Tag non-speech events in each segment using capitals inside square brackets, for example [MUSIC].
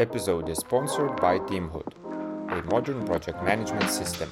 episode is sponsored by Teamhood, a modern project management system.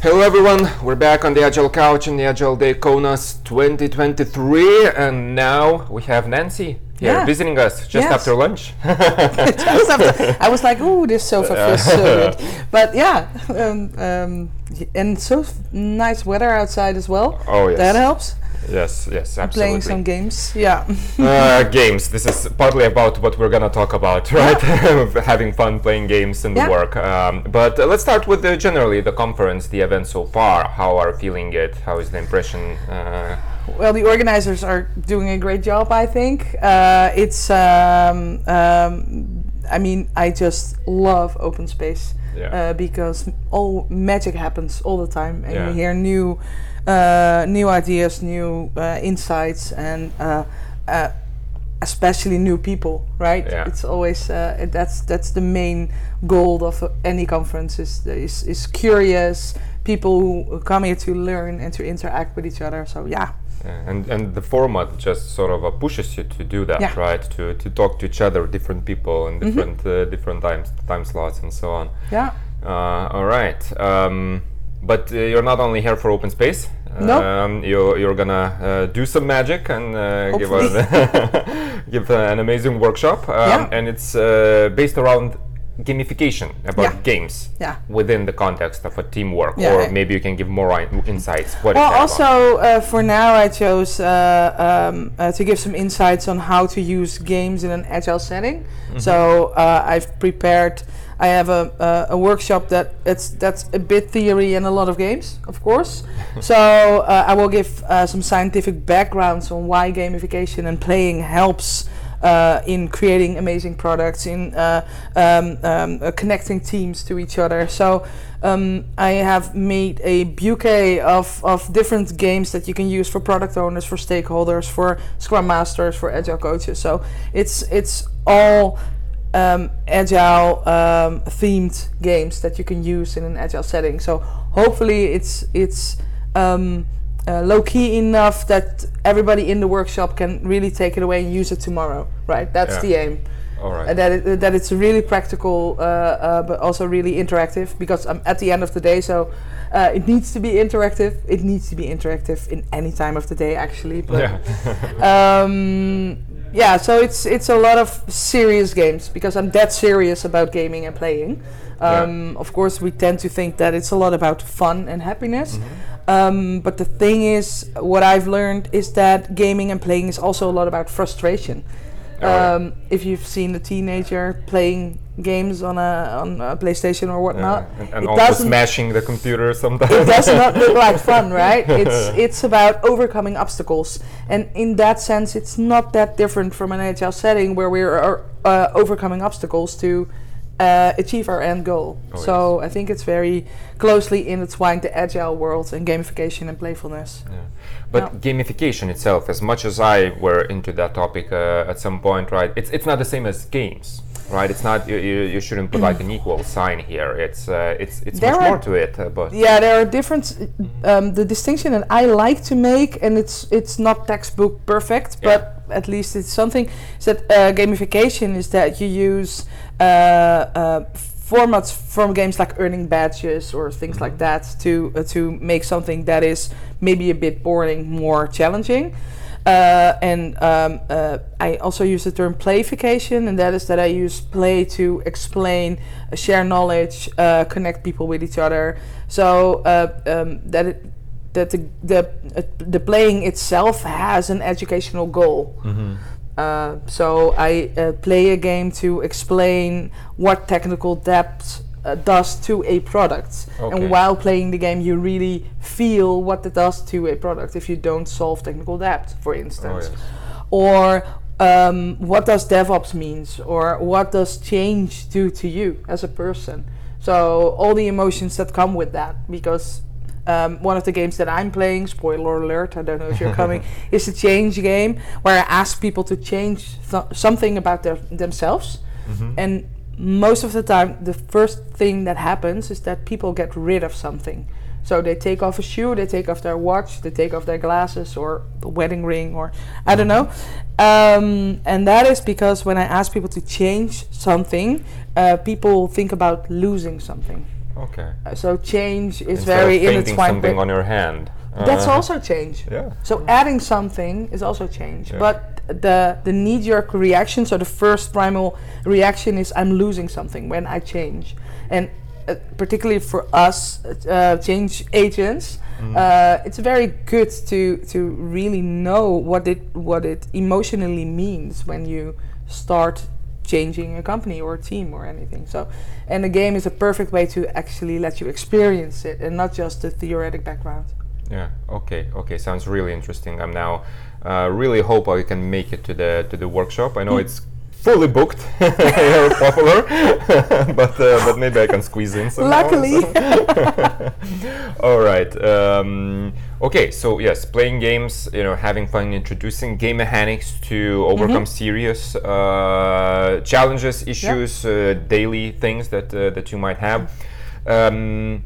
Hello everyone, we're back on the Agile Couch in the Agile Day Kaunas 2023 and now we have Nancy here Yeah. visiting us just Yes. after lunch. [LAUGHS] [LAUGHS] Just after- I was like, "Oh, this sofa feels so good," but yeah, um, um, and so nice weather outside as well. oh yes. That helps. Yes, yes, absolutely. Playing some games, yeah. uh, games. This is partly about what we're gonna talk about, [LAUGHS] right? [LAUGHS] Having fun playing games and Yeah. work. Um, but uh, let's start with uh, generally the conference, the event so far. How are you feeling it? How is the impression? Uh, well, the organizers are doing a great job, I think. Uh, it's, um, um, I mean, I just love open space yeah. uh, because all magic happens all the time, and Yeah. you hear new, uh, new ideas, new uh, insights, and uh, uh, especially new people. Right? Yeah. It's always uh, that's that's the main goal of any conference is is is curious people who come here to learn and to interact with each other. So yeah, Yeah, and and the format just sort of uh, pushes you to do that, Yeah. right? To to talk to each other, different people, and Mhm. different uh, different times time slots and so on. yeah. Uh, all right. Um, but uh, you're not only here for open space. No. Um, you, you're gonna uh, do some magic and uh, give us [LAUGHS] give uh, an amazing workshop. Um, Yeah. And it's uh, based around gamification about Yeah. games Yeah. within the context of a teamwork. Yeah, or I- maybe you can give more in- insights. What Well, also uh, for now, I chose uh, um, uh, to give some insights on how to use games in an agile setting. Mm-hmm. So uh, I've prepared. I have a, uh, a workshop that it's that's a bit theory and a lot of games, of course. [LAUGHS] so uh, I will give uh, some scientific backgrounds on why gamification and playing helps. Uh, in creating amazing products, in uh, um, um, uh, connecting teams to each other. So um, I have made a bouquet of, of different games that you can use for product owners, for stakeholders, for Scrum Masters, for Agile coaches. So it's it's all um, Agile um, themed games that you can use in an Agile setting. So hopefully it's it's um, uh, low key enough that everybody in the workshop can really take it away and use it tomorrow. Right? That's Yeah. the aim All right. and that it, that it's really practical, uh, uh, but also really interactive. Because I'm at the end of the day, so uh, it needs to be interactive. It needs to be interactive in any time of the day, actually. But yeah. [LAUGHS] um, yeah, so it's it's a lot of serious games because I'm that serious about gaming and playing. Yeah. Um, Of course, we tend to think that it's a lot about fun and happiness. Mhm. Um, but the thing is, what I've learned is that gaming and playing is also a lot about frustration. Oh. Um, if you've seen a teenager playing games on a on a PlayStation or whatnot, Yeah, and, and also smashing the computer sometimes. it does not [LAUGHS] look like fun, right? It's [LAUGHS] it's about overcoming obstacles, and in that sense, it's not that different from an agile setting where we're uh, overcoming obstacles to uh, achieve our end goal. Oh, so I think it's very closely intertwined the agile world and gamification and playfulness. Yeah. But gamification itself, as much as I were into that topic uh, at some point, right? It's it's not the same as games, right? It's not you, you, you shouldn't put like an equal sign here. It's uh, it's it's There much are- more to it. Uh, but Yeah, there are different. Um, the distinction that I like to make, and it's it's not textbook perfect, Yeah. but at least it's something. Is that uh, gamification is that you use uh, uh, formats from games like earning badges or things like that to uh, to make something that is maybe a bit boring more challenging. Uh, and um, uh, I also use the term playification, and that is that I use play to explain, uh, share knowledge, uh, connect people with each other. So uh, um, that it, that the the, uh, the playing itself has an educational goal. Mhm. Uh, so I uh, play a game to explain what technical depth uh, does to a product. Okay. And while playing the game, you really feel what it does to a product if you don't solve technical depth, for Oh, instance. yes. Or um, what does DevOps means, or what does change do to you as a person? So all the emotions that come with that, because um, one of the games that I'm playing, spoiler alert, I don't know if you're coming, [LAUGHS] is a change game where I ask people to change th- something about their, themselves. Mhm. And most of the time, the first thing that happens is that people get rid of something. So they take off a shoe, they take off their watch, they take off their glasses or the wedding ring, or I don't know. Um, and that is because when I ask people to change something, uh, people think about losing something. Okay. Uh, so change is Instead very of painting intertwined something on your hand. That's uh, also change. Yeah. So adding something is also change. Yeah. But the the knee jerk reaction, so the first primal reaction is I'm losing something when I change, and uh, particularly for us uh, change agents, Mm. uh, it's very good to to really know what it what it emotionally means when you start changing a company or a team or anything. So, and the game is a perfect way to actually let you experience it and not just the theoretic background. Yeah. Okay. Okay. Sounds really interesting. I'm now uh, really hope I can make it to the to the workshop. I know Mm. it's fully booked, [LAUGHS] popular, [LAUGHS] but uh, but maybe I can squeeze in somehow. Luckily. [LAUGHS] All right. Um, okay. So yes, playing games. You know, having fun, introducing game mechanics to overcome serious uh, challenges, issues, uh, daily things that uh, that you might have. Um,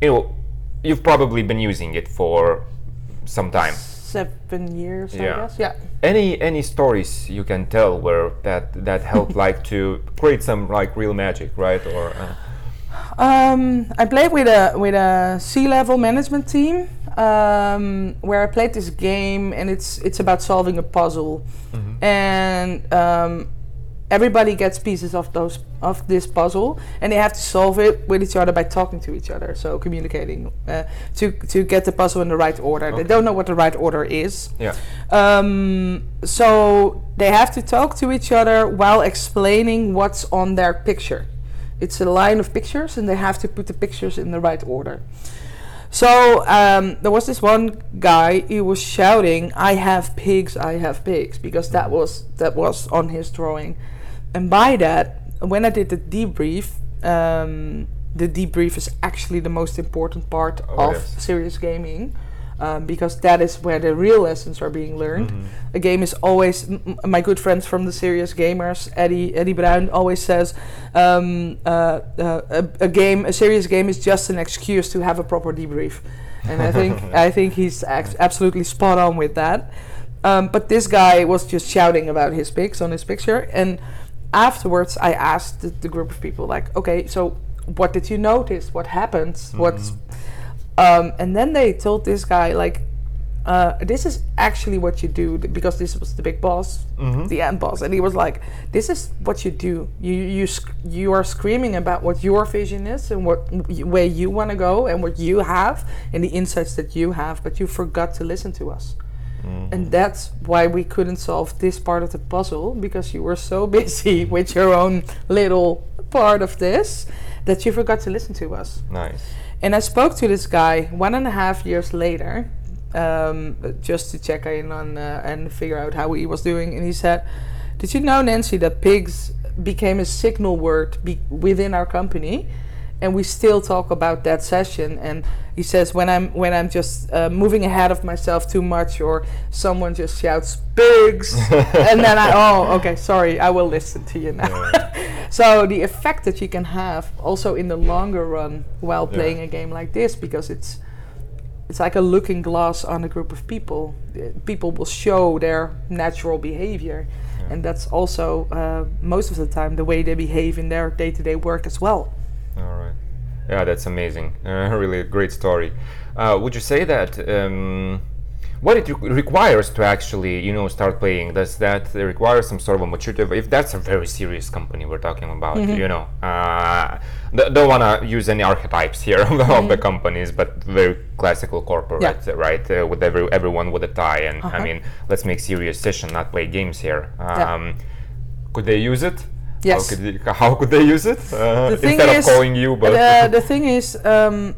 you know, you've probably been using it for some time. Seven years, I Yeah. guess. Yeah. Any any stories you can tell where that that helped [LAUGHS] like to create some like real magic, right? Or uh, Um, I played with a with a C level management team um, where I played this game, and it's it's about solving a puzzle, and um, everybody gets pieces of those of this puzzle, and they have to solve it with each other by talking to each other, so communicating uh, to to get the puzzle in the right order. They don't know what the right order is. yeah. Um, so they have to talk to each other while explaining what's on their picture. It's a line of pictures, and they have to put the pictures in the right order. So um, there was this one guy. He was shouting, "I have pigs! I have pigs!" because that was that was on his drawing. And by that, when I did the debrief, um, the debrief is actually the most important part Oh, of yes. serious gaming. Um, because that is where the real lessons are being learned. Mhm. A game is always m- my good friends from the serious gamers. Eddie Eddie Bruin always says um, uh, uh, a, a game, a serious game, is just an excuse to have a proper debrief, and I think [LAUGHS] I think he's ac- absolutely spot on with that. Um, but this guy was just shouting about his pics on his picture, and afterwards I asked the, the group of people like, okay, so what did you notice? What happened? What's um, and then they told this guy like uh, this is actually what you do th- because this was the big boss Mhm. the end boss and he was like this is what you do you you sc- you are screaming about what your vision is and what y- where you want to go and what you have and the insights that you have but you forgot to listen to us and that's why we couldn't solve this part of the puzzle because you were so [LAUGHS] busy with your own little part of this that you forgot to listen to us Nice. and I spoke to this guy one and a half years later, um, just to check in on uh, and figure out how he was doing. And he said, "Did you know, Nancy, that pigs became a signal word be- within our company?" And we still talk about that session. And he says, when I'm when I'm just uh, moving ahead of myself too much, or someone just shouts "pigs," [LAUGHS] and then I oh okay sorry I will listen to you now. [LAUGHS] so the effect that you can have also in the longer run while Yeah. playing a game like this because it's it's like a looking glass on a group of people. Uh, People will show their natural behavior, Yeah. and that's also uh, most of the time the way they behave in their day-to-day work as well. All right. Yeah, that's amazing. [LAUGHS] Uh, really a great story. Uh, would you say that um, what it re- requires to actually, you know, start playing? Does that require some sort of a maturity? If that's a very serious company we're talking about, you know, uh, th- don't want to use any archetypes [LAUGHS] here of, the- of the companies, but very classical corporate, Yeah. right? Uh, with every everyone with a tie, and I Uh-huh. mean, let's make serious session, not play games here. Yeah. Um, Could they use it? Yes. How could, they, how could they use it? Uh, The instead of calling you, but the, [LAUGHS] the thing is, um,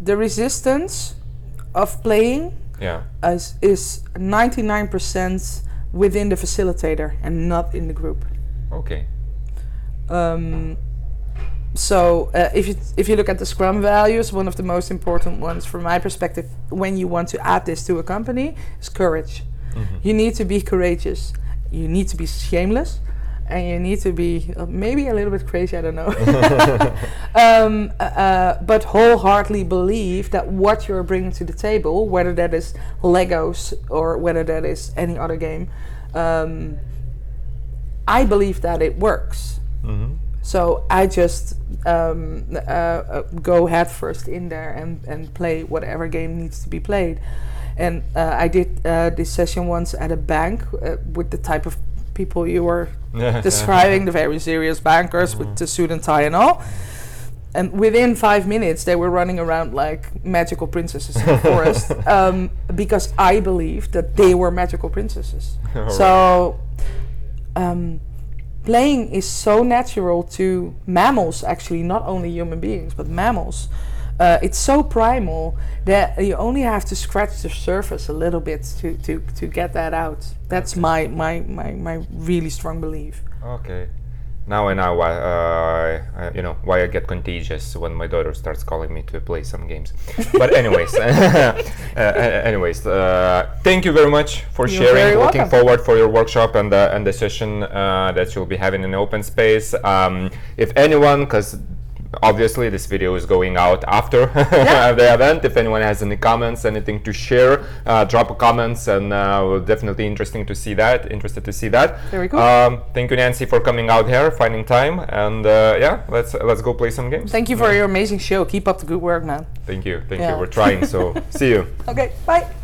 the resistance of playing yeah. is, is 99% within the facilitator and not in the group. Okay. Um, so uh, if you if you look at the Scrum values, one of the most important ones from my perspective, when you want to add this to a company, is courage. Mhm. You need to be courageous. You need to be shameless. And you need to be uh, maybe a little bit crazy. I don't know, [LAUGHS] um, uh, uh, but wholeheartedly believe that what you're bringing to the table, whether that is Legos or whether that is any other game, um, I believe that it works. Mhm. So I just um, uh, uh, go headfirst in there and, and play whatever game needs to be played. And uh, I did uh, this session once at a bank uh, with the type of people you were describing, the very serious bankers with the suit and tie and all. And within five minutes, they were running around like magical princesses in the [LAUGHS] forest um, because I believed that they were magical princesses. [LAUGHS] So um, playing is so natural to mammals, actually, not only human beings, but mammals. Uh, it's so primal that you only have to scratch the surface a little bit to, to, to get that out. That's my, my, my, my really strong belief. Okay. Now I know why, uh, uh, you know, why I get contagious when my daughter starts calling me to play some games. But [LAUGHS] anyways, [LAUGHS] uh, anyways, uh, thank you very much for You're sharing. Looking welcome. forward for your workshop and the and the session uh, that you'll be having in open space. Um, if anyone, because obviously this video is going out after [LAUGHS] the event. If anyone has any comments, anything to share, uh, drop a comments, and uh, we're definitely interesting to see that. Interested to see that. Very cool. Um, thank you, Nancy, for coming out here, finding time, and uh, yeah, let's let's go play some games. Thank you for your amazing show. Keep up the good work, man. Thank you, thank Yeah. you. We're trying, so [LAUGHS] see you. Okay, bye.